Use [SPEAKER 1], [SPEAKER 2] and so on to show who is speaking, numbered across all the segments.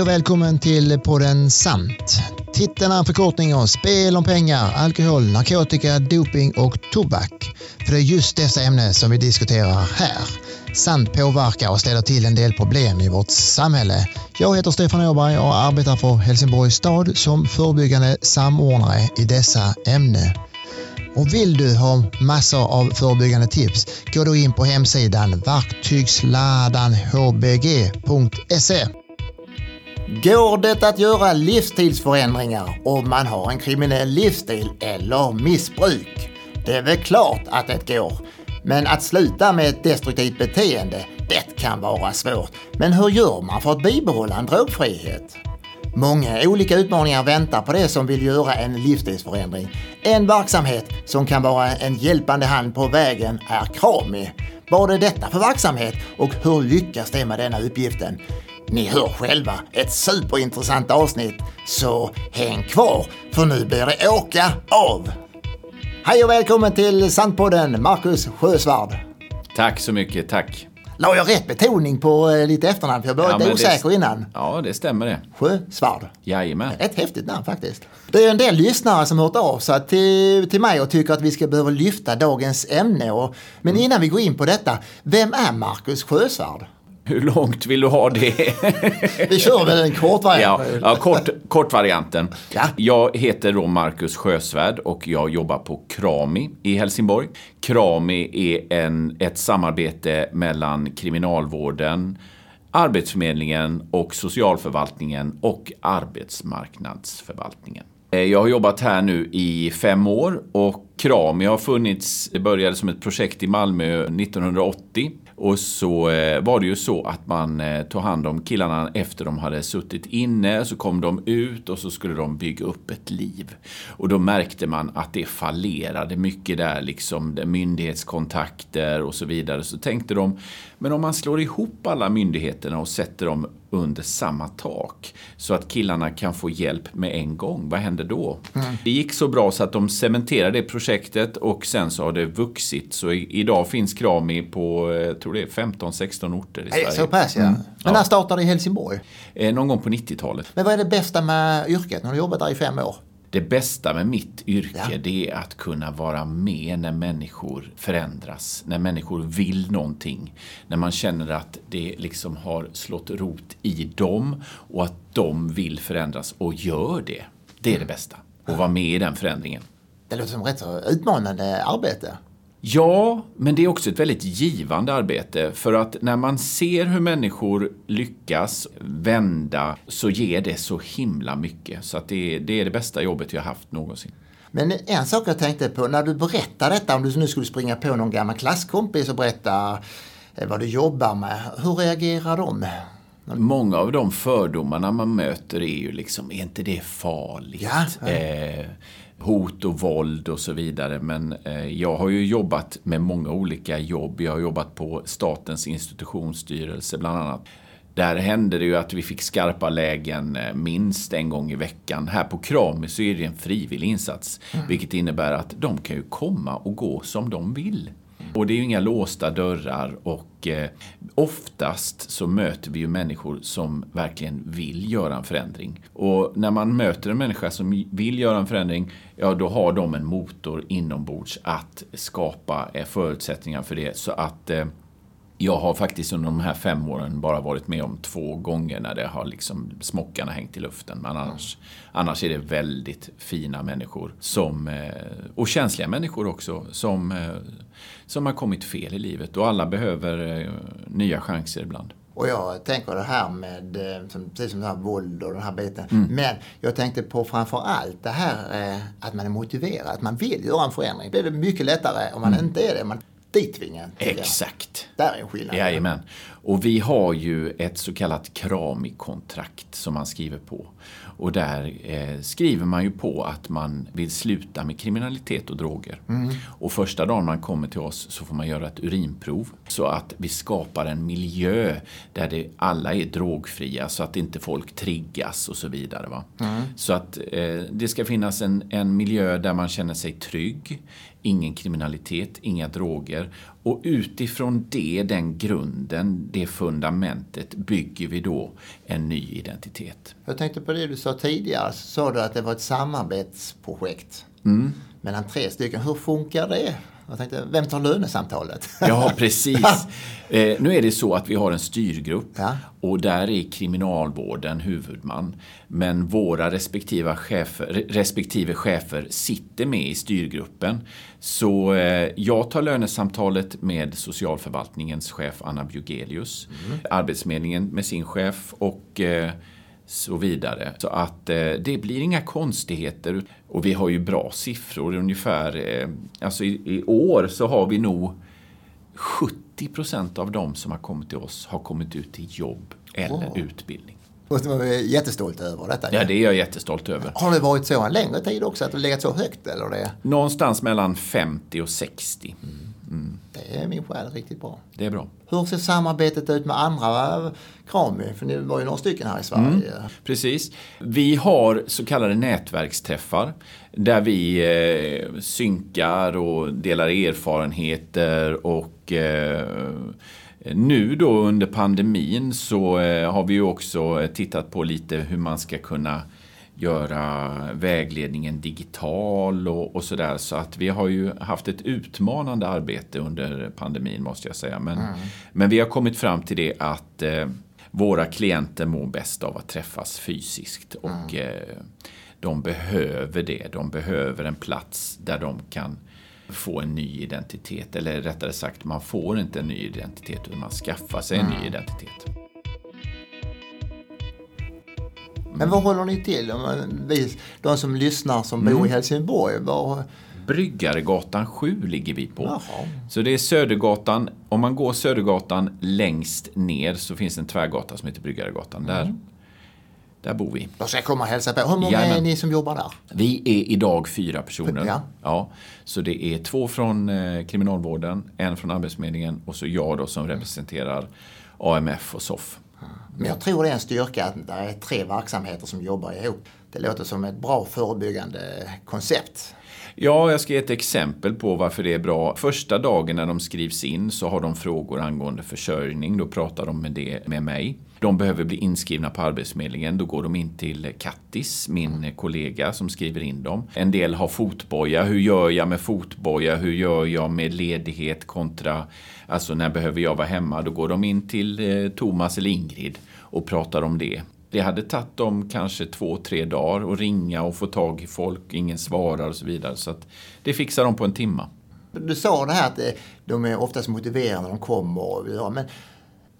[SPEAKER 1] Hej och välkommen till podden Sant. Titeln är en förkortning av spel om pengar, alkohol, narkotika, doping och tobak. För det är just dessa ämnen som vi diskuterar här. Sant påverkar och ställer till en del problem i vårt samhälle. Jag heter Stefan Åberg och arbetar för Helsingborgs stad som förebyggande samordnare i dessa ämnen. Och vill du ha massor av förebyggande tips, gå då in på hemsidan verktygsladanhbg.se. Går det att göra livsstilsförändringar om man har en kriminell livsstil eller missbruk? Det är väl klart att det går. Men att sluta med ett destruktivt beteende, det kan vara svårt. Men hur gör man för att bibehålla en drogfrihet? Många olika utmaningar väntar på det som vill göra en livsstilsförändring. En verksamhet som kan vara en hjälpande hand på vägen är Krami. Vad är detta för verksamhet och hur lyckas det med denna uppgiften? Ni hör själva ett superintressant avsnitt, så häng kvar för nu blir det åka av! Hej och välkommen till Sandpodden, Marcus Sjösvärd.
[SPEAKER 2] Tack så mycket, tack.
[SPEAKER 1] La jag rätt betoning på eh, lite efternamn? För jag var
[SPEAKER 2] Ja,
[SPEAKER 1] lite osäker
[SPEAKER 2] det-
[SPEAKER 1] innan.
[SPEAKER 2] Ja, det stämmer det.
[SPEAKER 1] Sjösvärd.
[SPEAKER 2] Jajamän.
[SPEAKER 1] Ett häftigt namn faktiskt. Det är en del lyssnare som har hört av sig till, till mig och tycker att vi ska behöva lyfta dagens ämne. Och, men
[SPEAKER 2] Mm.
[SPEAKER 1] innan vi går in på detta, vem är Marcus Sjösvärd?
[SPEAKER 2] Hur långt vill du ha det?
[SPEAKER 1] Vi kör väl en kort variant.
[SPEAKER 2] ja, ja, kort, kortvarianten.
[SPEAKER 1] Ja.
[SPEAKER 2] Jag heter då Marcus Sjösvärd och jag jobbar på Krami i Helsingborg. Krami är en, ett samarbete mellan Kriminalvården, Arbetsförmedlingen och socialförvaltningen och arbetsmarknadsförvaltningen. Eh, Jag har jobbat här nu i fem år och Krami har funnits, det började som ett projekt i Malmö 1980. Och så eh, var det ju så att man eh, tog hand om killarna efter de hade suttit inne. Så kom de ut och så skulle de bygga upp ett liv. Och då märkte man att det fallerade mycket där, liksom myndighetskontakter och så vidare. Så tänkte de, men om man slår ihop alla myndigheterna och sätter dem under samma tak så att killarna kan få hjälp med en gång. Vad händer då? Det gick så bra så att de cementerade det projektet och sen så har det vuxit. Så idag finns Krami på, eh, jag tror det är 15-16 orter i Sverige.
[SPEAKER 1] så pass ja. Men när startade i Helsingborg?
[SPEAKER 2] Eh, Någon gång på 90-talet.
[SPEAKER 1] Men vad är det bästa med yrket? Nu har du jobbat där i fem år.
[SPEAKER 2] Det bästa med mitt yrke
[SPEAKER 1] Ja.
[SPEAKER 2] det är att kunna vara med när människor förändras. När människor vill någonting. När man känner att det liksom har slått rot i dem och att de vill förändras och gör det. Det är det bästa. Att vara med i den förändringen.
[SPEAKER 1] Det låter som rätt så utmanande arbete.
[SPEAKER 2] Ja, men det är också ett väldigt givande arbete. För att när man ser hur människor lyckas vända så ger det så himla mycket. Så att det, är, det är det bästa jobbet jag haft någonsin.
[SPEAKER 1] Men en sak jag tänkte på, när du berättar detta, om du nu skulle springa på någon gammal klasskompis och berätta eh, vad du jobbar med, hur reagerar de?
[SPEAKER 2] Många av de fördomarna man möter är ju liksom, är inte det farligt?
[SPEAKER 1] Ja, ja.
[SPEAKER 2] Eh, hot och våld och så vidare. Men eh, jag har ju jobbat med många olika jobb. Jag har jobbat på Statens institutionsstyrelse bland annat. Där hände det ju att vi fick skarpa lägen eh, minst en gång i veckan. Här på Krami så är det en frivillig insats. Vilket innebär att de kan ju komma och gå som de vill. Och det är ju inga låsta dörrar och eh, oftast så möter vi ju människor som verkligen vill göra en förändring. Och när man möter en människa som vill göra en förändring, ja då har de en motor inombords att skapa eh, förutsättningar för det. Så att eh, jag har faktiskt under de här fem åren bara varit med om två gånger när det har liksom smockarna hängt i luften. Men annars, annars är det väldigt fina människor som, eh, och känsliga människor också som, eh, som har kommit fel i livet. Och alla behöver eh, nya chanser ibland.
[SPEAKER 1] Och jag tänker det här med, precis som det här våld och den här biten.
[SPEAKER 2] Mm.
[SPEAKER 1] Men jag tänkte på framför allt det här att man är motiverad, att man vill göra en förändring. Det är mycket lättare om man inte är det. Man
[SPEAKER 2] Mm. Exakt.
[SPEAKER 1] Där är en skillnad.
[SPEAKER 2] Jajamän. Och vi har ju ett så kallat Krami-kontrakt som man skriver på. Och där eh, skriver man ju på att man vill sluta med kriminalitet och droger. Och första dagen man kommer till oss så får man göra ett urinprov. Så att vi skapar en miljö där det, alla är drogfria så att inte folk triggas och så vidare. Va? Så att eh, det ska finnas en, en miljö där man känner sig trygg. Ingen kriminalitet, inga droger. Och utifrån det, den grunden, det fundamentet bygger vi då en ny identitet.
[SPEAKER 1] Jag tänkte på det du sa tidigare, så sa du att det var ett samarbetsprojekt
[SPEAKER 2] Mm.
[SPEAKER 1] mellan tre stycken. Hur funkar det? Jag tänkte, vem tar lönesamtalet?
[SPEAKER 2] Ja, precis. Eh, nu är det så att vi har en styrgrupp
[SPEAKER 1] Ja.
[SPEAKER 2] och där är kriminalvården huvudman. Men våra respektive chefer, respektive chefer sitter med i styrgruppen. Så eh, jag tar lönesamtalet med socialförvaltningens chef Anna Bjugelius, Arbetsförmedlingen med sin chef och eh, så vidare. Så att eh, det blir inga konstigheter. Och vi har ju bra siffror. Ungefär, eh, alltså i, i år så har vi nog 70 procent av de som har kommit till oss har kommit ut till jobb eller
[SPEAKER 1] Wow.
[SPEAKER 2] utbildning.
[SPEAKER 1] Man vara jättestolt över detta.
[SPEAKER 2] Ja, det är jag jättestolt över.
[SPEAKER 1] Har det varit så en längre tid också, att det legat så högt? Eller det,
[SPEAKER 2] Någonstans mellan 50 och 60.
[SPEAKER 1] Det är min själ riktigt bra.
[SPEAKER 2] Det är bra.
[SPEAKER 1] Hur ser samarbetet ut med andra Krami? För ni var ju några stycken här i Sverige.
[SPEAKER 2] Precis. Vi har så kallade nätverksträffar där vi eh, synkar och delar erfarenheter och eh, nu då under pandemin så eh, har vi ju också tittat på lite hur man ska kunna göra vägledningen digital och, och sådär. Så att vi har ju haft ett utmanande arbete under pandemin måste jag säga. Men, men vi har kommit fram till det att eh, våra klienter mår bäst av att träffas fysiskt och eh, de behöver det. De behöver en plats där de kan få en ny identitet. Eller rättare sagt, man får inte en ny identitet utan man skaffar sig en ny identitet.
[SPEAKER 1] Men vad håller ni till? Om man- Vi, de som lyssnar som bor i Helsingborg, var...
[SPEAKER 2] Bryggaregatan 7 ligger vi på.
[SPEAKER 1] Jaha.
[SPEAKER 2] Så det är Södergatan. Om man går Södergatan längst ner så finns det en tvärgata som heter Bryggaregatan. Där, där bor vi.
[SPEAKER 1] Då ska jag komma och hälsa på. Hur många är
[SPEAKER 2] Jajamän.
[SPEAKER 1] ni som jobbar där?
[SPEAKER 2] Vi är idag fyra personer.
[SPEAKER 1] Ja.
[SPEAKER 2] Ja, så det är två från eh, Kriminalvården, en från Arbetsförmedlingen och så jag då som representerar AMF och SOF.
[SPEAKER 1] Men jag tror det är en styrka att det är tre verksamheter som jobbar ihop. Det låter som ett bra förebyggande koncept.
[SPEAKER 2] Ja, jag ska ge ett exempel på varför det är bra. Första dagen när de skrivs in så har de frågor angående försörjning. Då pratar de med det med mig. De behöver bli inskrivna på Arbetsförmedlingen. Då går de in till Kattis, min kollega som skriver in dem. En del har fotboja. Hur gör jag med fotboja? Hur gör jag med ledighet kontra, alltså när behöver jag vara hemma? Då går de in till eh, Thomas eller Ingrid och pratar om det. Det hade tagit dem kanske två, tre dagar att ringa och få tag i folk, ingen svarar och så vidare. Så det fixar de på en timma.
[SPEAKER 1] Du sa det här att eh, de är oftast motiverade när de kommer. Men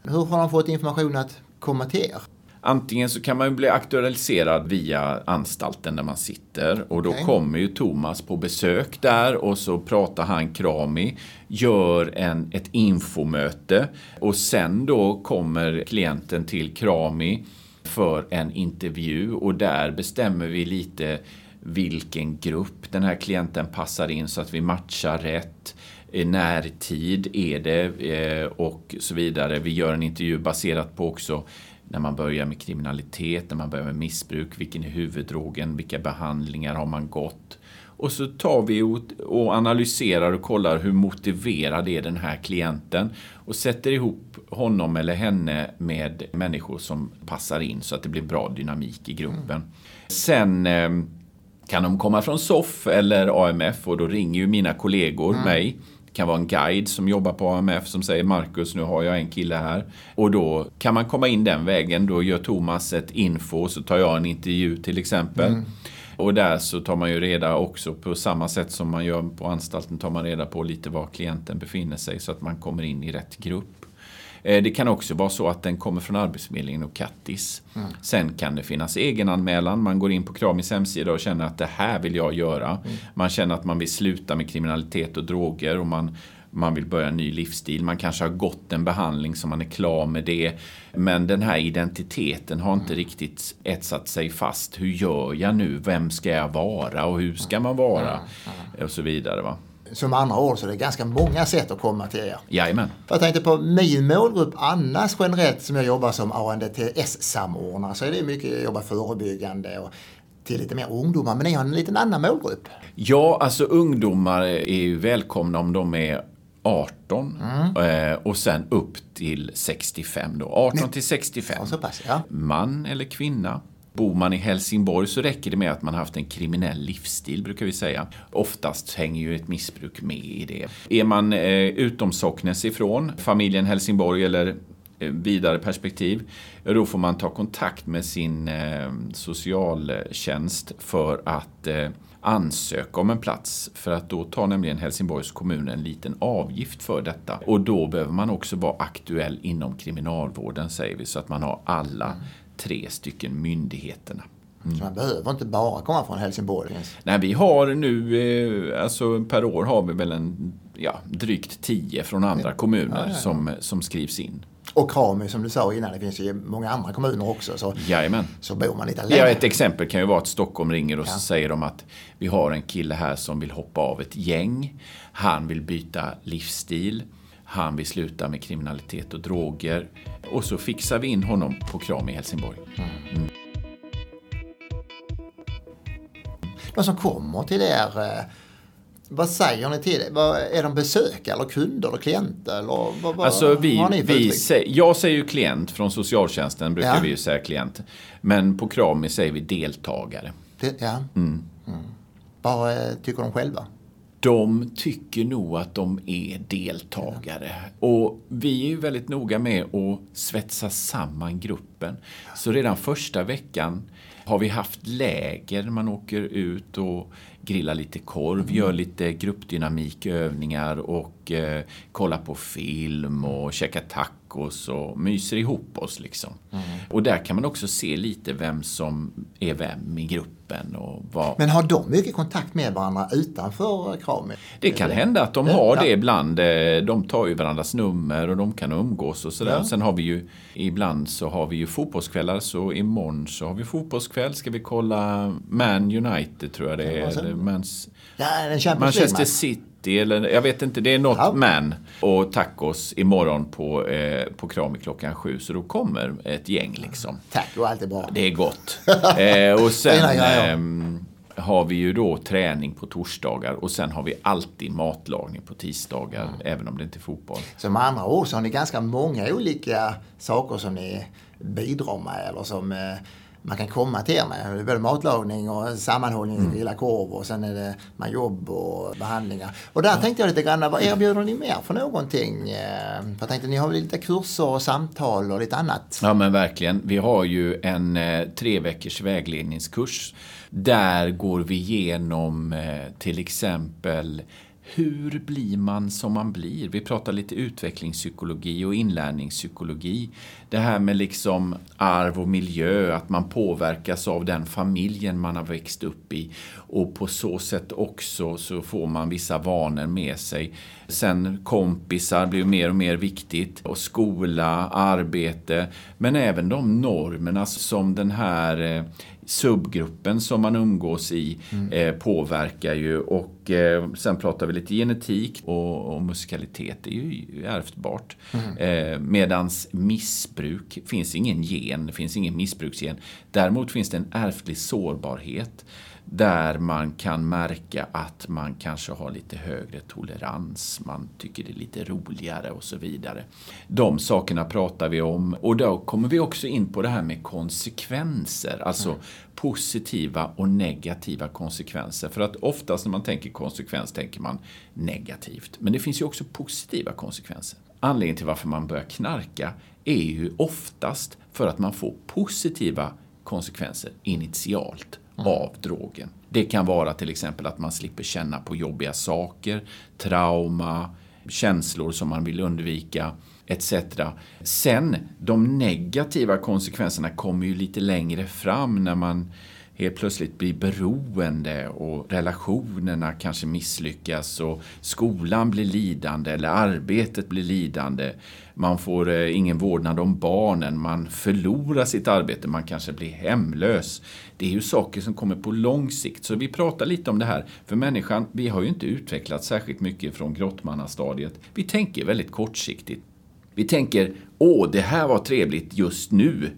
[SPEAKER 1] hur har de fått information att komma till er?
[SPEAKER 2] Antingen så kan man ju bli aktualiserad via anstalten där man sitter och då
[SPEAKER 1] Okej.
[SPEAKER 2] kommer ju Thomas på besök där och så pratar han Krami, gör en, ett infomöte och sen då kommer klienten till Krami för en intervju och där bestämmer vi lite vilken grupp den här klienten passar in så att vi matchar rätt. Eh, Närtid är det eh, och så vidare. Vi gör en intervju baserat på också när man börjar med kriminalitet, när man börjar med missbruk, vilken är huvuddrogen, vilka behandlingar har man gått? Och så tar vi och analyserar och kollar hur motiverad är den här klienten och sätter ihop honom eller henne med människor som passar in så att det blir bra dynamik i gruppen. Sen eh, kan de komma från SOF eller AMF och då ringer ju mina kollegor mig. Det kan vara en guide som jobbar på AMF som säger Marcus, nu har jag en kille här. Och då kan man komma in den vägen. Då gör Thomas ett info så tar jag en intervju till exempel. Och där så tar man ju reda också på samma sätt som man gör på anstalten tar man reda på lite var klienten befinner sig så att man kommer in i rätt grupp. Eh, Det kan också vara så att den kommer från Arbetsförmedlingen och Kattis. Sen kan det finnas egenanmälan. Man går in på Kramis hemsida och känner att det här vill jag göra. Man känner att man vill sluta med kriminalitet och droger och man, man vill börja en ny livsstil. Man kanske har gått en behandling så man är klar med det. Men den här identiteten har inte riktigt etsat sig fast. Hur gör jag nu? Vem ska jag vara och hur ska man vara? Och så vidare. Va?
[SPEAKER 1] Som andra ord så är det ganska många sätt att komma till er.
[SPEAKER 2] Jajamän.
[SPEAKER 1] För Jag tänkte på min målgrupp annars generellt som jag jobbar som ANDTS-samordnare så är det mycket jag jobbar förebyggande och till lite mer ungdomar, men ni har en liten annan målgrupp.
[SPEAKER 2] Ja, alltså ungdomar är ju välkomna om de är 18 mm. och sen upp till 65 då. 18 till 65.
[SPEAKER 1] Ja, pass, ja.
[SPEAKER 2] Man eller kvinna. Bor man i Helsingborg så räcker det med att man haft en kriminell livsstil, brukar vi säga. Oftast hänger ju ett missbruk med i det. Är man eh, utomsocknes ifrån, familjen Helsingborg eller eh, vidare perspektiv, då får man ta kontakt med sin eh, socialtjänst för att eh, ansöka om en plats. För att då tar nämligen Helsingborgs kommun en liten avgift för detta. Och då behöver man också vara aktuell inom kriminalvården, säger vi, så att man har alla tre stycken myndigheterna.
[SPEAKER 1] Mm. Så man behöver inte bara komma från Helsingborg?
[SPEAKER 2] Nej, vi har nu, eh, alltså per år har vi väl en ja, drygt tio från andra kommuner ja, ja, Som, som skrivs in.
[SPEAKER 1] Och Krami som du sa innan, det finns ju många andra kommuner också. Så,
[SPEAKER 2] Jajamän.
[SPEAKER 1] så bor man lite längre.
[SPEAKER 2] Ja, ett exempel kan ju vara att Stockholm ringer och ja. så säger de att vi har en kille här som vill hoppa av ett gäng. Han vill byta livsstil. Han vill sluta med kriminalitet och droger. Och så fixar vi in honom på Kram i Helsingborg. Mm. Mm.
[SPEAKER 1] De som kommer till er, eh, vad säger ni till? Är de besökare eller kunder eller klienter? Eller vad, vad,
[SPEAKER 2] alltså vi, vi sä, jag säger ju klient, från socialtjänsten brukar ja. vi ju säga klient. Men på Krami säger vi deltagare.
[SPEAKER 1] Det, ja. Mm. Mm. Vad eh, tycker de själva?
[SPEAKER 2] De tycker nog att de är deltagare. Och vi är ju väldigt noga med att svetsa samman gruppen. Så redan första veckan har vi haft läger. Man åker ut och grillar lite korv, mm. gör lite gruppdynamikövningar och eh, kollar på film och käkar tacos och myser ihop oss. Liksom. Mm. Och där kan man också se lite vem som är vem i gruppen. Och vad...
[SPEAKER 1] Men har de mycket kontakt med varandra utanför Krami?
[SPEAKER 2] Det kan hända att de har det ibland. Eh, de tar ju varandras nummer och de kan umgås och sådär. Ja. Sen har vi ju ibland så har vi ju fotbollskvällar. Så imorgon så har vi fotbollskväll. Ska vi kolla Man United tror jag det är. Ja, Mans,
[SPEAKER 1] ja,
[SPEAKER 2] Manchester City eller jag vet inte, det är något ja. man och tacos imorgon på, eh, på Krami klockan sju. Så då kommer ett gäng liksom.
[SPEAKER 1] Taco, allt är bra.
[SPEAKER 2] Det är gott. eh, och sen eh, har vi ju då träning på torsdagar och sen har vi alltid matlagning på tisdagar, mm. även om det inte är fotboll.
[SPEAKER 1] Så med andra ord så har ni ganska många olika saker som ni bidrar med eller som eh, man kan komma till er med. Det är både matlagning och sammanhållning, mm. grilla korv och sen är det med jobb och behandlingar. Och där tänkte jag lite grann, vad erbjuder ni mer för någonting? Eh, jag tänkte ni har väl lite kurser och samtal och lite annat?
[SPEAKER 2] Ja men verkligen. Vi har ju en eh, tre veckors vägledningskurs. Där går vi igenom eh, till exempel hur blir man som man blir? Vi pratar lite utvecklingspsykologi och inlärningspsykologi. Det här med liksom arv och miljö, att man påverkas av den familjen man har växt upp i. Och på så sätt också så får man vissa vanor med sig. Sen kompisar blir mer och mer viktigt. Och skola, arbete. Men även de normerna som den här eh, subgruppen som man umgås i mm. eh, påverkar ju. Och eh, sen pratar vi lite genetik och, och musikalitet. Är ju ärftbart. Mm. Eh, medans missbruk finns ingen gen, det finns ingen missbruksgen. Däremot finns det en ärftlig sårbarhet där man kan märka att man kanske har lite högre tolerans, man tycker det är lite roligare och så vidare. De sakerna pratar vi om och då kommer vi också in på det här med konsekvenser, alltså mm. positiva och negativa konsekvenser. För att oftast när man tänker konsekvens tänker man negativt, men det finns ju också positiva konsekvenser. Anledningen till varför man börjar knarka är ju oftast för att man får positiva konsekvenser initialt mm. av drogen. Det kan vara till exempel att man slipper känna på jobbiga saker, trauma, känslor som man vill undvika etc. Sen, de negativa konsekvenserna kommer ju lite längre fram när man helt plötsligt blir beroende och relationerna kanske misslyckas och skolan blir lidande eller arbetet blir lidande. Man får eh, ingen vårdnad om barnen, man förlorar sitt arbete, man kanske blir hemlös. Det är ju saker som kommer på lång sikt. Så vi pratar lite om det här. För människan, vi har ju inte utvecklats särskilt mycket från grottmannastadiet. Vi tänker väldigt kortsiktigt. Vi tänker, åh, det här var trevligt just nu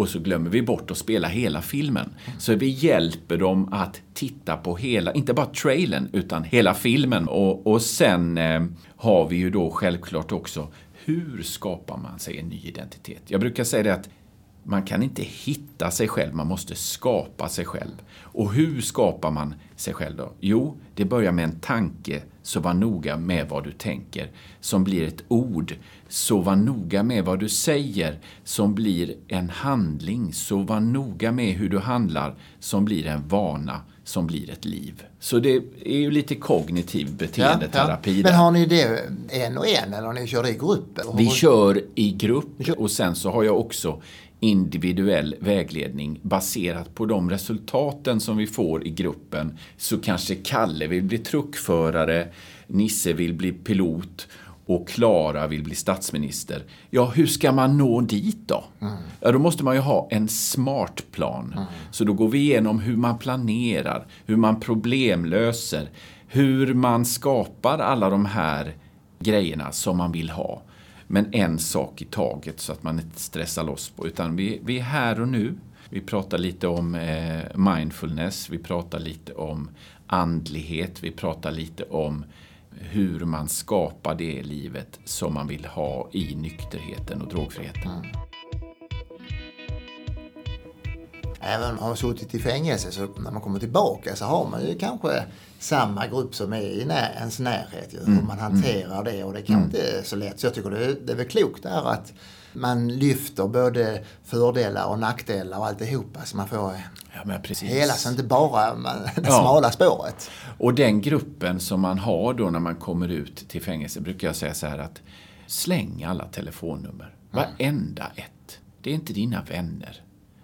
[SPEAKER 2] och så glömmer vi bort att spela hela filmen. Så vi hjälper dem att titta på hela, inte bara trailern, utan hela filmen. Och, och sen eh, har vi ju då självklart också, hur skapar man sig en ny identitet? Jag brukar säga det att man kan inte hitta sig själv, man måste skapa sig själv. Och hur skapar man sig själv då? Jo, det börjar med en tanke, så var noga med vad du tänker, som blir ett ord. Så var noga med vad du säger, som blir en handling. Så var noga med hur du handlar, som blir en vana, som blir ett liv. Så det är ju lite kognitiv beteendeterapi. Ja, ja.
[SPEAKER 1] Men har ni det en och en eller har ni kör i grupp?
[SPEAKER 2] Vi kör i grupp och sen så har jag också individuell vägledning baserat på de resultaten som vi får i gruppen. Så kanske Kalle vill bli truckförare, Nisse vill bli pilot och Klara vill bli statsminister. Ja, hur ska man nå dit då? Mm. Ja, då måste man ju ha en smart plan. Mm. Så då går vi igenom hur man planerar, hur man problemlöser, hur man skapar alla de här grejerna som man vill ha. Men en sak i taget så att man inte stressar loss på. Utan vi, vi är här och nu. Vi pratar lite om eh, mindfulness, vi pratar lite om andlighet, vi pratar lite om hur man skapar det livet som man vill ha i nykterheten och drogfriheten. Mm.
[SPEAKER 1] Även om man har suttit i fängelse så när man kommer tillbaka så har man ju kanske samma grupp som är i när, ens närhet. Ju, mm. Hur man hanterar det och det kan mm. inte så lätt. Så jag tycker det, det är väl klokt där att man lyfter både fördelar och nackdelar och alltihopa så man får ja, hela, så inte bara det ja. smala spåret.
[SPEAKER 2] Och den gruppen som man har då när man kommer ut till fängelse brukar jag säga så här att släng alla telefonnummer. Mm. Varenda ett. Det är inte dina vänner.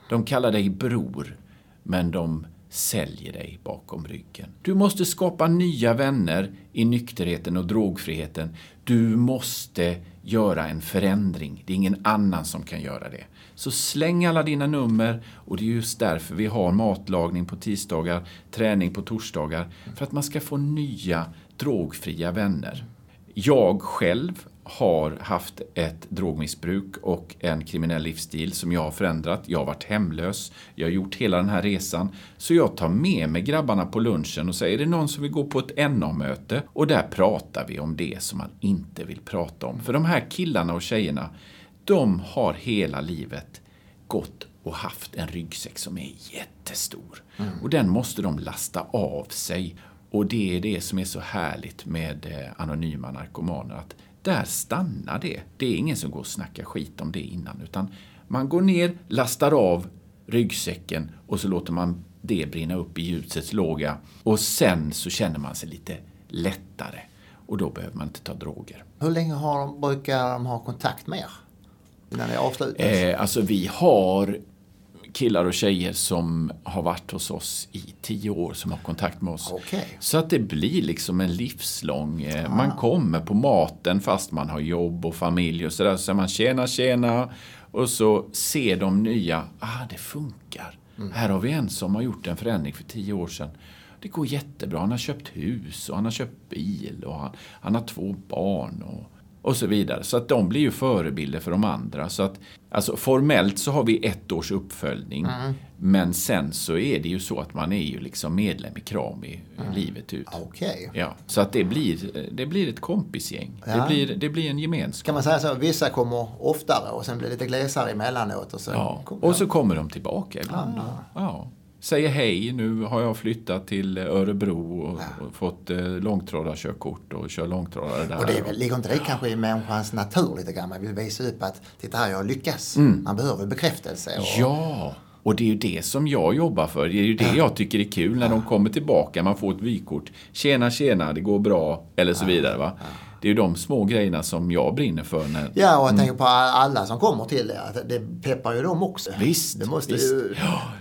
[SPEAKER 2] De kallar dig bror, men de säljer dig bakom ryggen. Du måste skapa nya vänner i nykterheten och drogfriheten. Du måste göra en förändring. Det är ingen annan som kan göra det. Så släng alla dina nummer och det är just därför vi har matlagning på tisdagar, träning på torsdagar. För att man ska få nya drogfria vänner. Jag själv har haft ett drogmissbruk och en kriminell livsstil som jag har förändrat. Jag har varit hemlös. Jag har gjort hela den här resan. Så jag tar med mig grabbarna på lunchen och säger, är det någon som vill gå på ett NA-möte? Och där pratar vi om det som man inte vill prata om. För de här killarna och tjejerna, de har hela livet gått och haft en ryggsäck som är jättestor. Mm. Och den måste de lasta av sig. Och det är det som är så härligt med eh, anonyma narkomaner. Att där stannar det. Det är ingen som går och snackar skit om det innan, utan man går ner, lastar av ryggsäcken och så låter man det brinna upp i ljusets låga. Och sen så känner man sig lite lättare. Och då behöver man inte ta droger.
[SPEAKER 1] Hur länge har de, brukar de ha kontakt med er? Innan det avslutas?
[SPEAKER 2] Eh, alltså vi har killar och tjejer som har varit hos oss i tio år som har kontakt med oss.
[SPEAKER 1] Okay.
[SPEAKER 2] Så att det blir liksom en livslång... Eh, ah. Man kommer på maten fast man har jobb och familj och sådär. Så man tjena, tjena. Och så ser de nya, ah det funkar. Mm. Här har vi en som har gjort en förändring för tio år sedan. Det går jättebra. Han har köpt hus och han har köpt bil och han, han har två barn. Och, och så vidare. Så att de blir ju förebilder för de andra. Så att, alltså formellt så har vi ett års uppföljning. Mm. Men sen så är det ju så att man är ju liksom medlem i Krami mm. livet ut.
[SPEAKER 1] Okay.
[SPEAKER 2] Ja, så att det blir, det blir ett kompisgäng. Ja. Det, blir, det blir en gemenskap.
[SPEAKER 1] Kan man säga så? Vissa kommer oftare och sen blir det lite glesare emellanåt. Och så,
[SPEAKER 2] ja. och så kommer de tillbaka ibland. Ah. Ja säger hej, nu har jag flyttat till Örebro och, ja. och fått eh, långtradarkörkort och kör långtradare där.
[SPEAKER 1] Och det ligger inte det kanske i människans natur lite grann? Man vill visa upp att titta här, jag lyckas. Mm. Man behöver bekräftelse. Och...
[SPEAKER 2] Ja, och det är ju det som jag jobbar för. Det är ju det ja. jag tycker är kul när ja. de kommer tillbaka, man får ett vykort. Tjena, tjena, det går bra, eller så vidare. Va? Det är ju de små grejerna som jag brinner för. När,
[SPEAKER 1] ja, och jag mm. tänker på alla som kommer till det. Det peppar ju dem också.
[SPEAKER 2] Visst.
[SPEAKER 1] Det måste
[SPEAKER 2] visst.
[SPEAKER 1] ju...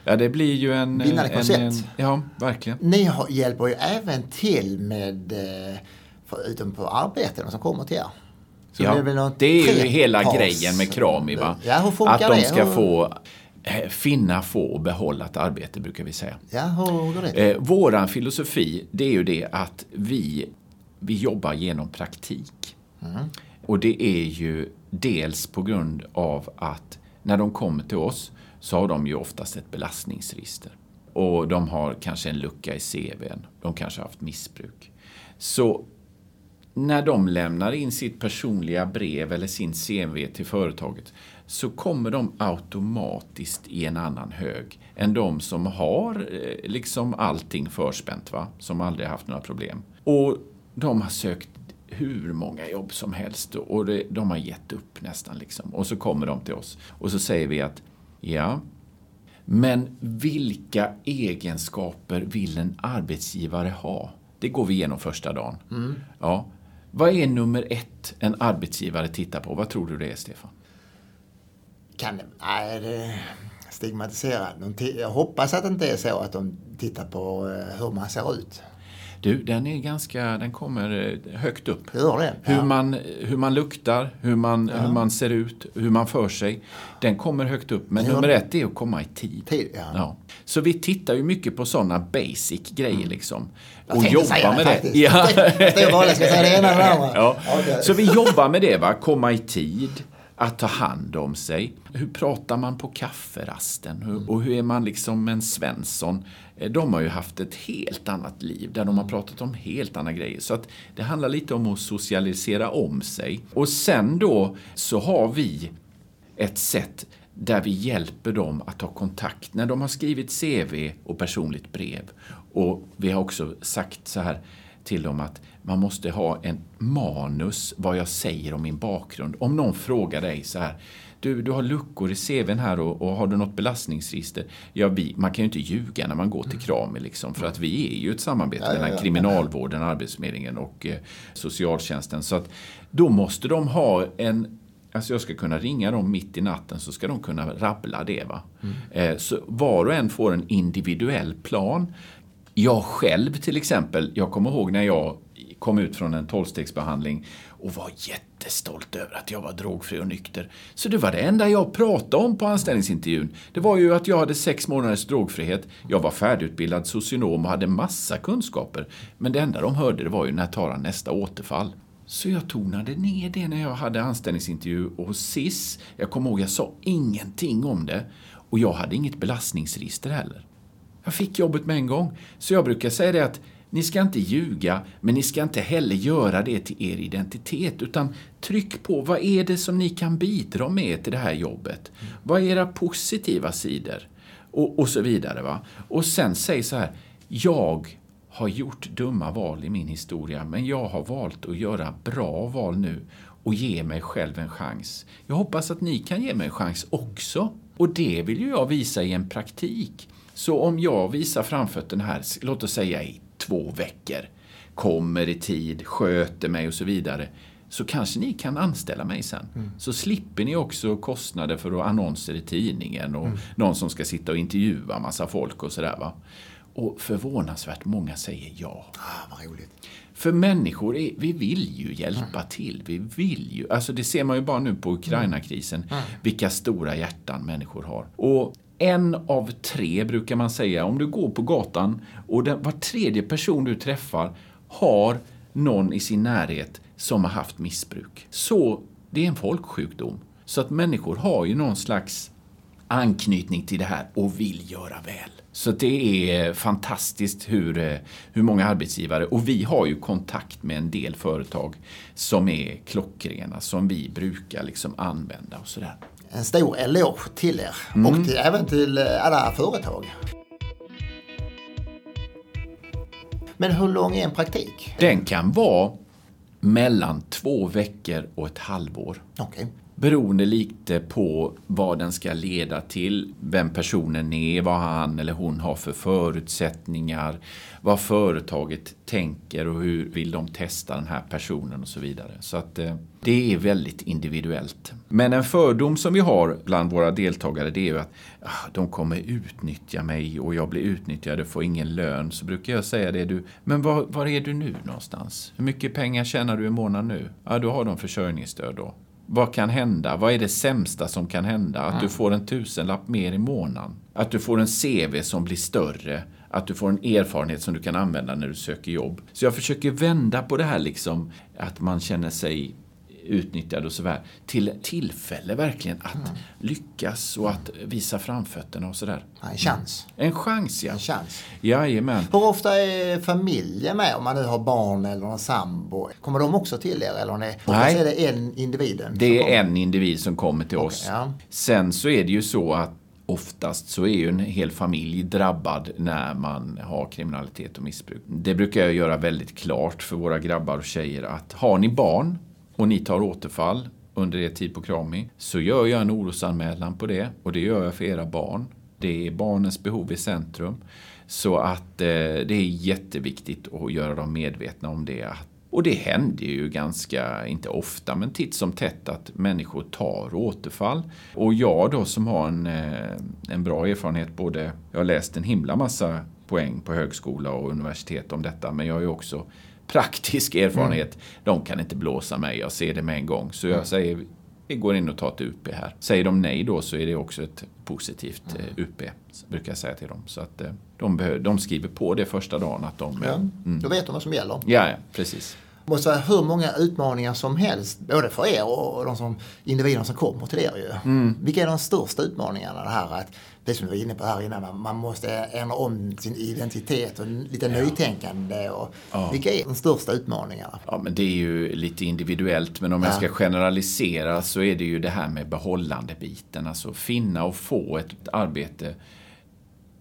[SPEAKER 2] Ja, det blir ju en...
[SPEAKER 1] Vinnande koncept. En,
[SPEAKER 2] ja, verkligen.
[SPEAKER 1] Ni hjälper ju även till med, eh, förutom på arbeten som kommer till er.
[SPEAKER 2] Så ja, det, det är ju hela pass. grejen med Krami. Va?
[SPEAKER 1] Ja, hur funkar
[SPEAKER 2] Att de ska
[SPEAKER 1] det?
[SPEAKER 2] få eh, finna, få och behålla ett arbete brukar vi säga.
[SPEAKER 1] Ja, hur går det?
[SPEAKER 2] Eh, våran filosofi det är ju det att vi vi jobbar genom praktik. Mm. Och det är ju dels på grund av att när de kommer till oss så har de ju oftast ett belastningsregister. Och de har kanske en lucka i CVn. De kanske har haft missbruk. Så när de lämnar in sitt personliga brev eller sin CV till företaget så kommer de automatiskt i en annan hög än de som har eh, liksom allting förspänt, va? som aldrig haft några problem. Och de har sökt hur många jobb som helst och det, de har gett upp nästan. Liksom. Och så kommer de till oss och så säger vi att ja, men vilka egenskaper vill en arbetsgivare ha? Det går vi igenom första dagen. Mm. Ja. Vad är nummer ett en arbetsgivare tittar på? Vad tror du det är, Stefan?
[SPEAKER 1] Kan det... Nej, det stigmatiserat. Jag hoppas att det inte är så att de tittar på eh, hur man ser ut.
[SPEAKER 2] Du, den är ganska, den kommer eh, högt upp.
[SPEAKER 1] Gör det?
[SPEAKER 2] Hur, man, hur man luktar, hur man, ja. hur man ser ut, hur man för sig. Den kommer högt upp. Men nummer ett är att komma i tid.
[SPEAKER 1] tid ja.
[SPEAKER 2] ja. Så vi tittar ju mycket på sådana basic grejer mm. liksom.
[SPEAKER 1] Och jobbar med det. Ja. Jag ska säga det ena eller andra.
[SPEAKER 2] Ja. Okay. Så vi jobbar med det, va? komma i tid att ta hand om sig. Hur pratar man på kafferasten? Hur, och hur är man liksom en Svensson? Eh, de har ju haft ett helt annat liv där de har pratat om helt andra grejer. Så att det handlar lite om att socialisera om sig. Och sen då så har vi ett sätt där vi hjälper dem att ta kontakt när de har skrivit CV och personligt brev. Och vi har också sagt så här till dem att man måste ha en manus vad jag säger om min bakgrund. Om någon frågar dig så här, du, du har luckor i CVn här och, och har du något belastningsregister? Ja, vi, man kan ju inte ljuga när man går till Krami liksom, för att vi är ju ett samarbete ja, mellan ja, ja. kriminalvården, Arbetsförmedlingen och eh, socialtjänsten. Så att då måste de ha en Alltså jag ska kunna ringa dem mitt i natten så ska de kunna rabbla det. Va? Mm. Eh, så var och en får en individuell plan. Jag själv till exempel, jag kommer ihåg när jag kom ut från en tolvstegsbehandling och var jättestolt över att jag var drogfri och nykter. Så det var det enda jag pratade om på anställningsintervjun. Det var ju att jag hade sex månaders drogfrihet. Jag var färdigutbildad socionom och hade massa kunskaper. Men det enda de hörde det var ju när tar han nästa återfall? Så jag tonade ner det när jag hade anställningsintervju hos SIS. Jag kommer ihåg, jag sa ingenting om det. Och jag hade inget belastningsregister heller. Jag fick jobbet med en gång. Så jag brukar säga det att ni ska inte ljuga, men ni ska inte heller göra det till er identitet, utan tryck på vad är det som ni kan bidra med till det här jobbet? Mm. Vad är era positiva sidor? Och, och så vidare. Va? Och sen säg så här, jag har gjort dumma val i min historia, men jag har valt att göra bra val nu och ge mig själv en chans. Jag hoppas att ni kan ge mig en chans också. Och det vill ju jag visa i en praktik. Så om jag visar framfötterna här, låt oss säga i två veckor, kommer i tid, sköter mig och så vidare, så kanske ni kan anställa mig sen. Mm. Så slipper ni också kostnader för annonser i tidningen och mm. någon som ska sitta och intervjua massa folk och sådär. Va? Och förvånansvärt många säger ja.
[SPEAKER 1] Ah, vad roligt.
[SPEAKER 2] För människor, är, vi vill ju hjälpa mm. till. Vi vill ju. Alltså det ser man ju bara nu på Ukraina-krisen. Mm. Vilka stora hjärtan människor har. Och en av tre brukar man säga. Om du går på gatan och den, var tredje person du träffar har någon i sin närhet som har haft missbruk. Så det är en folksjukdom. Så att människor har ju någon slags anknytning till det här och vill göra väl. Så det är fantastiskt hur, eh, hur många arbetsgivare, och vi har ju kontakt med en del företag som är klockrena, som vi brukar liksom använda och sådär
[SPEAKER 1] en stor eloge till er mm. och till, även till eh, alla företag. Men hur lång är en praktik?
[SPEAKER 2] Den kan vara mellan två veckor och ett halvår.
[SPEAKER 1] Okay
[SPEAKER 2] beroende lite på vad den ska leda till, vem personen är, vad han eller hon har för förutsättningar, vad företaget tänker och hur vill de testa den här personen och så vidare. Så att eh, det är väldigt individuellt. Men en fördom som vi har bland våra deltagare det är ju att ah, de kommer utnyttja mig och jag blir utnyttjad och får ingen lön. Så brukar jag säga det, du, men var, var är du nu någonstans? Hur mycket pengar tjänar du i månaden nu? Ja, då har de försörjningsstöd då. Vad kan hända? Vad är det sämsta som kan hända? Att du får en tusenlapp mer i månaden. Att du får en CV som blir större. Att du får en erfarenhet som du kan använda när du söker jobb. Så jag försöker vända på det här liksom, att man känner sig utnyttjade och sådär. Till tillfälle verkligen att mm. lyckas och att visa framfötterna och sådär.
[SPEAKER 1] En chans.
[SPEAKER 2] En chans, ja.
[SPEAKER 1] En chans.
[SPEAKER 2] Jajamän.
[SPEAKER 1] Hur ofta är familjen med om man nu har barn eller en sambo? Kommer de också till er eller är, Nej. är det en individ?
[SPEAKER 2] Det är en individ som kommer till okay, oss. Ja. Sen så är det ju så att oftast så är ju en hel familj drabbad när man har kriminalitet och missbruk. Det brukar jag göra väldigt klart för våra grabbar och tjejer att har ni barn och ni tar återfall under er tid på Krami så gör jag en orosanmälan på det och det gör jag för era barn. Det är barnens behov i centrum. Så att eh, det är jätteviktigt att göra dem medvetna om det. Och det händer ju ganska, inte ofta, men titt som tätt att människor tar återfall. Och jag då som har en, eh, en bra erfarenhet, både, jag har läst en himla massa poäng på högskola och universitet om detta, men jag har ju också praktisk erfarenhet. Mm. De kan inte blåsa mig, jag ser det med en gång. Så jag mm. säger, vi går in och tar ett UP här. Säger de nej då så är det också ett positivt mm. Eh, UP, brukar jag säga till dem. Så att eh, de, behöver, de skriver på det första dagen att de...
[SPEAKER 1] Ja, mm. Då vet de vad som gäller.
[SPEAKER 2] Ja, ja precis
[SPEAKER 1] måste vara hur många utmaningar som helst, både för er och de som, individerna som kommer till er. Ju. Mm. Vilka är de största utmaningarna? Det här att, det som vi var inne på här innan, man måste ändra om sin identitet och lite ja. nytänkande. Och, ja. Vilka är de största utmaningarna?
[SPEAKER 2] Ja, men det är ju lite individuellt, men om ja. jag ska generalisera så är det ju det här med behållandebiten. Alltså finna och få ett arbete,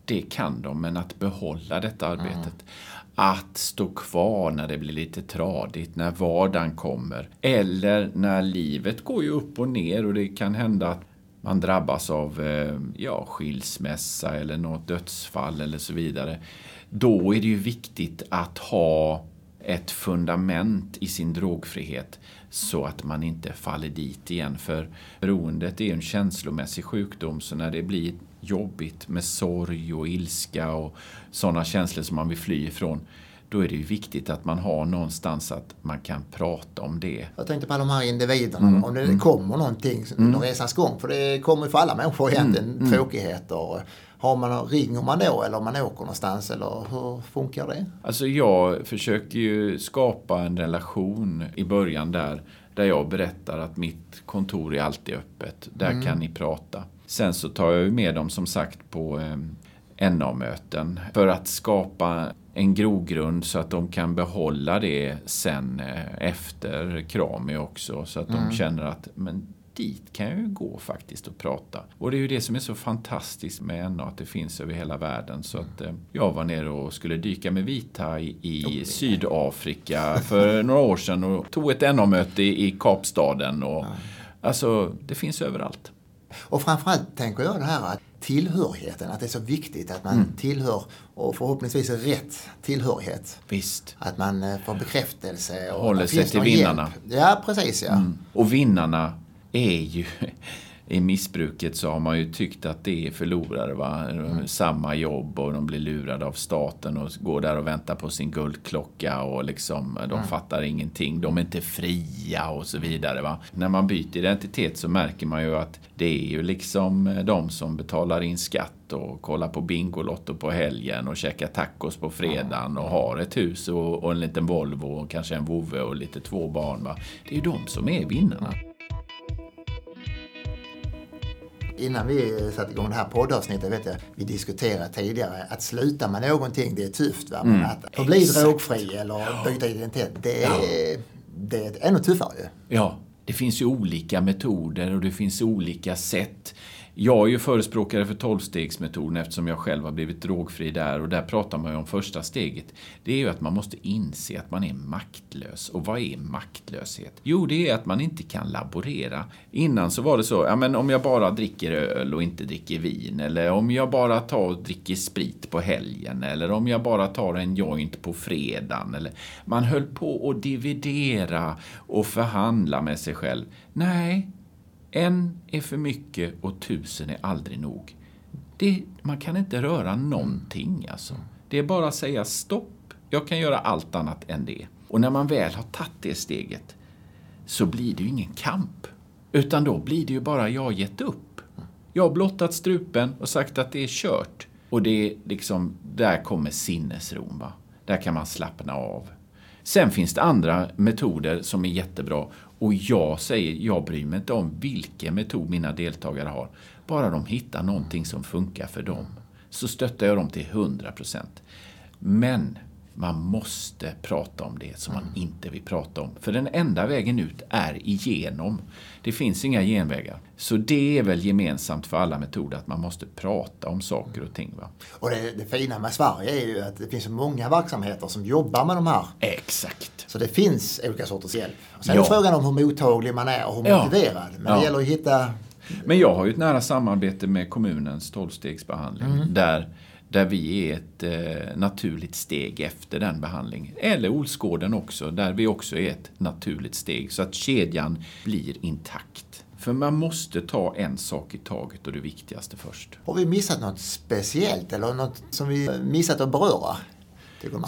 [SPEAKER 2] det kan de, men att behålla detta arbetet. Mm att stå kvar när det blir lite tradigt, när vardagen kommer. Eller när livet går ju upp och ner och det kan hända att man drabbas av eh, ja, skilsmässa eller något dödsfall eller så vidare. Då är det ju viktigt att ha ett fundament i sin drogfrihet så att man inte faller dit igen. För beroendet är en känslomässig sjukdom så när det blir jobbigt med sorg och ilska och sådana känslor som man vill fly ifrån då är det ju viktigt att man har någonstans att man kan prata om det.
[SPEAKER 1] Jag tänkte på de här individerna, mm. om det mm. kommer någonting under mm. resans gång, för det kommer ju för alla människor egentligen, mm. mm. tråkigheter. Har man, ringer man då eller om man åker någonstans eller hur funkar det?
[SPEAKER 2] Alltså jag försöker ju skapa en relation i början där, där jag berättar att mitt kontor är alltid öppet. Där mm. kan ni prata. Sen så tar jag med dem som sagt på eh, NA-möten för att skapa en grogrund så att de kan behålla det sen eh, efter Krami också. Så att mm. de känner att men dit kan jag ju gå faktiskt och prata. Och det är ju det som är så fantastiskt med NA, att det finns över hela världen. Så att eh, jag var nere och skulle dyka med vithaj i oh, Sydafrika för några år sedan och tog ett NA-möte i Kapstaden. Och, Alltså, det finns överallt.
[SPEAKER 1] Och framförallt tänker jag det här att tillhörigheten, att det är så viktigt att man mm. tillhör och förhoppningsvis rätt tillhörighet.
[SPEAKER 2] Visst.
[SPEAKER 1] Att man eh, får bekräftelse.
[SPEAKER 2] Och Håller sig till vinnarna.
[SPEAKER 1] Hjälp. Ja, precis ja. Mm.
[SPEAKER 2] Och vinnarna är ju i missbruket så har man ju tyckt att det är förlorare. Va? Mm. Samma jobb och de blir lurade av staten och går där och väntar på sin guldklocka och liksom, de mm. fattar ingenting. De är inte fria och så vidare. Va? När man byter identitet så märker man ju att det är ju liksom de som betalar in skatt och kollar på Bingolotto på helgen och käkar tacos på fredagen och har ett hus och, och en liten Volvo och kanske en vovve och lite två barn. Va? Det är ju de som är vinnarna
[SPEAKER 1] innan vi satte igång det här poddavsnittet, vet jag, vi diskuterade tidigare, att sluta med någonting, det är tufft. Va? Men mm. att, att bli drogfri eller byta identitet, det är, ja. det är ännu tuffare ju.
[SPEAKER 2] Ja, det finns ju olika metoder och det finns olika sätt. Jag är ju förespråkare för tolvstegsmetoden eftersom jag själv har blivit drogfri där och där pratar man ju om första steget. Det är ju att man måste inse att man är maktlös. Och vad är maktlöshet? Jo, det är att man inte kan laborera. Innan så var det så, ja men om jag bara dricker öl och inte dricker vin eller om jag bara tar och dricker sprit på helgen eller om jag bara tar en joint på fredagen. Eller, man höll på att dividera och förhandla med sig själv. Nej, en är för mycket och tusen är aldrig nog. Det, man kan inte röra någonting alltså. Det är bara att säga stopp, jag kan göra allt annat än det. Och när man väl har tagit det steget så blir det ju ingen kamp. Utan då blir det ju bara, jag har gett upp. Jag har blottat strupen och sagt att det är kört. Och det är liksom, där kommer sinnesron. Va? Där kan man slappna av. Sen finns det andra metoder som är jättebra och jag säger, jag bryr mig inte om vilken metod mina deltagare har. Bara de hittar någonting som funkar för dem. Så stöttar jag dem till 100%. Men man måste prata om det som man inte vill prata om. För den enda vägen ut är igenom. Det finns inga genvägar. Så det är väl gemensamt för alla metoder att man måste prata om saker och ting. Va?
[SPEAKER 1] Och det, det fina med Sverige är ju att det finns så många verksamheter som jobbar med de här.
[SPEAKER 2] Exakt.
[SPEAKER 1] Så det finns olika sorters hjälp. Sen
[SPEAKER 2] Ja.
[SPEAKER 1] är frågan om hur mottaglig man är och hur
[SPEAKER 2] Ja.
[SPEAKER 1] motiverad. Men
[SPEAKER 2] Ja.
[SPEAKER 1] det gäller att hitta...
[SPEAKER 2] Men jag har ju ett nära samarbete med kommunens tolvstegsbehandling. Där, där vi är ett eh, naturligt steg efter den behandlingen. Eller Olsgården också, där vi också är ett naturligt steg. Så att kedjan blir intakt. För man måste ta en sak i taget och det viktigaste först.
[SPEAKER 1] Har vi missat något speciellt eller något som vi missat att beröra?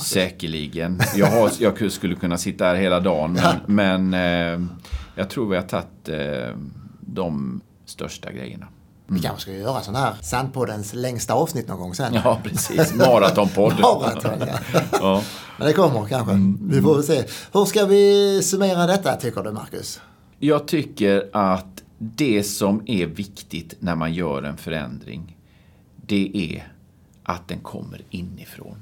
[SPEAKER 2] Säkerligen. Jag, har, jag skulle kunna sitta här hela dagen, men, men eh, jag tror vi har tagit eh, de största grejerna.
[SPEAKER 1] Vi kanske ska göra sån här Sandpoddens längsta avsnitt någon gång sen.
[SPEAKER 2] Ja, precis. Maratonpodd.
[SPEAKER 1] Maraton, ja.
[SPEAKER 2] Ja.
[SPEAKER 1] Men det kommer kanske.
[SPEAKER 2] Mm.
[SPEAKER 1] Vi får väl se. Hur ska vi summera detta tycker du Marcus?
[SPEAKER 2] Jag tycker att det som är viktigt när man gör en förändring, det är att den kommer inifrån.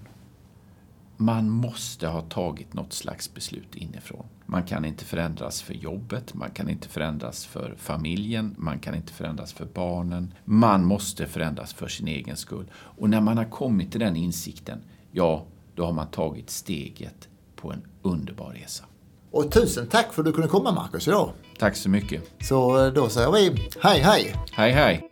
[SPEAKER 2] Man måste ha tagit något slags beslut inifrån. Man kan inte förändras för jobbet, man kan inte förändras för familjen, man kan inte förändras för barnen. Man måste förändras för sin egen skull. Och när man har kommit till den insikten, ja, då har man tagit steget på en underbar resa.
[SPEAKER 1] Och tusen tack för att du kunde komma Marcus idag.
[SPEAKER 2] Tack så mycket.
[SPEAKER 1] Så eh, då säger vi hej hej!
[SPEAKER 2] Hej hej!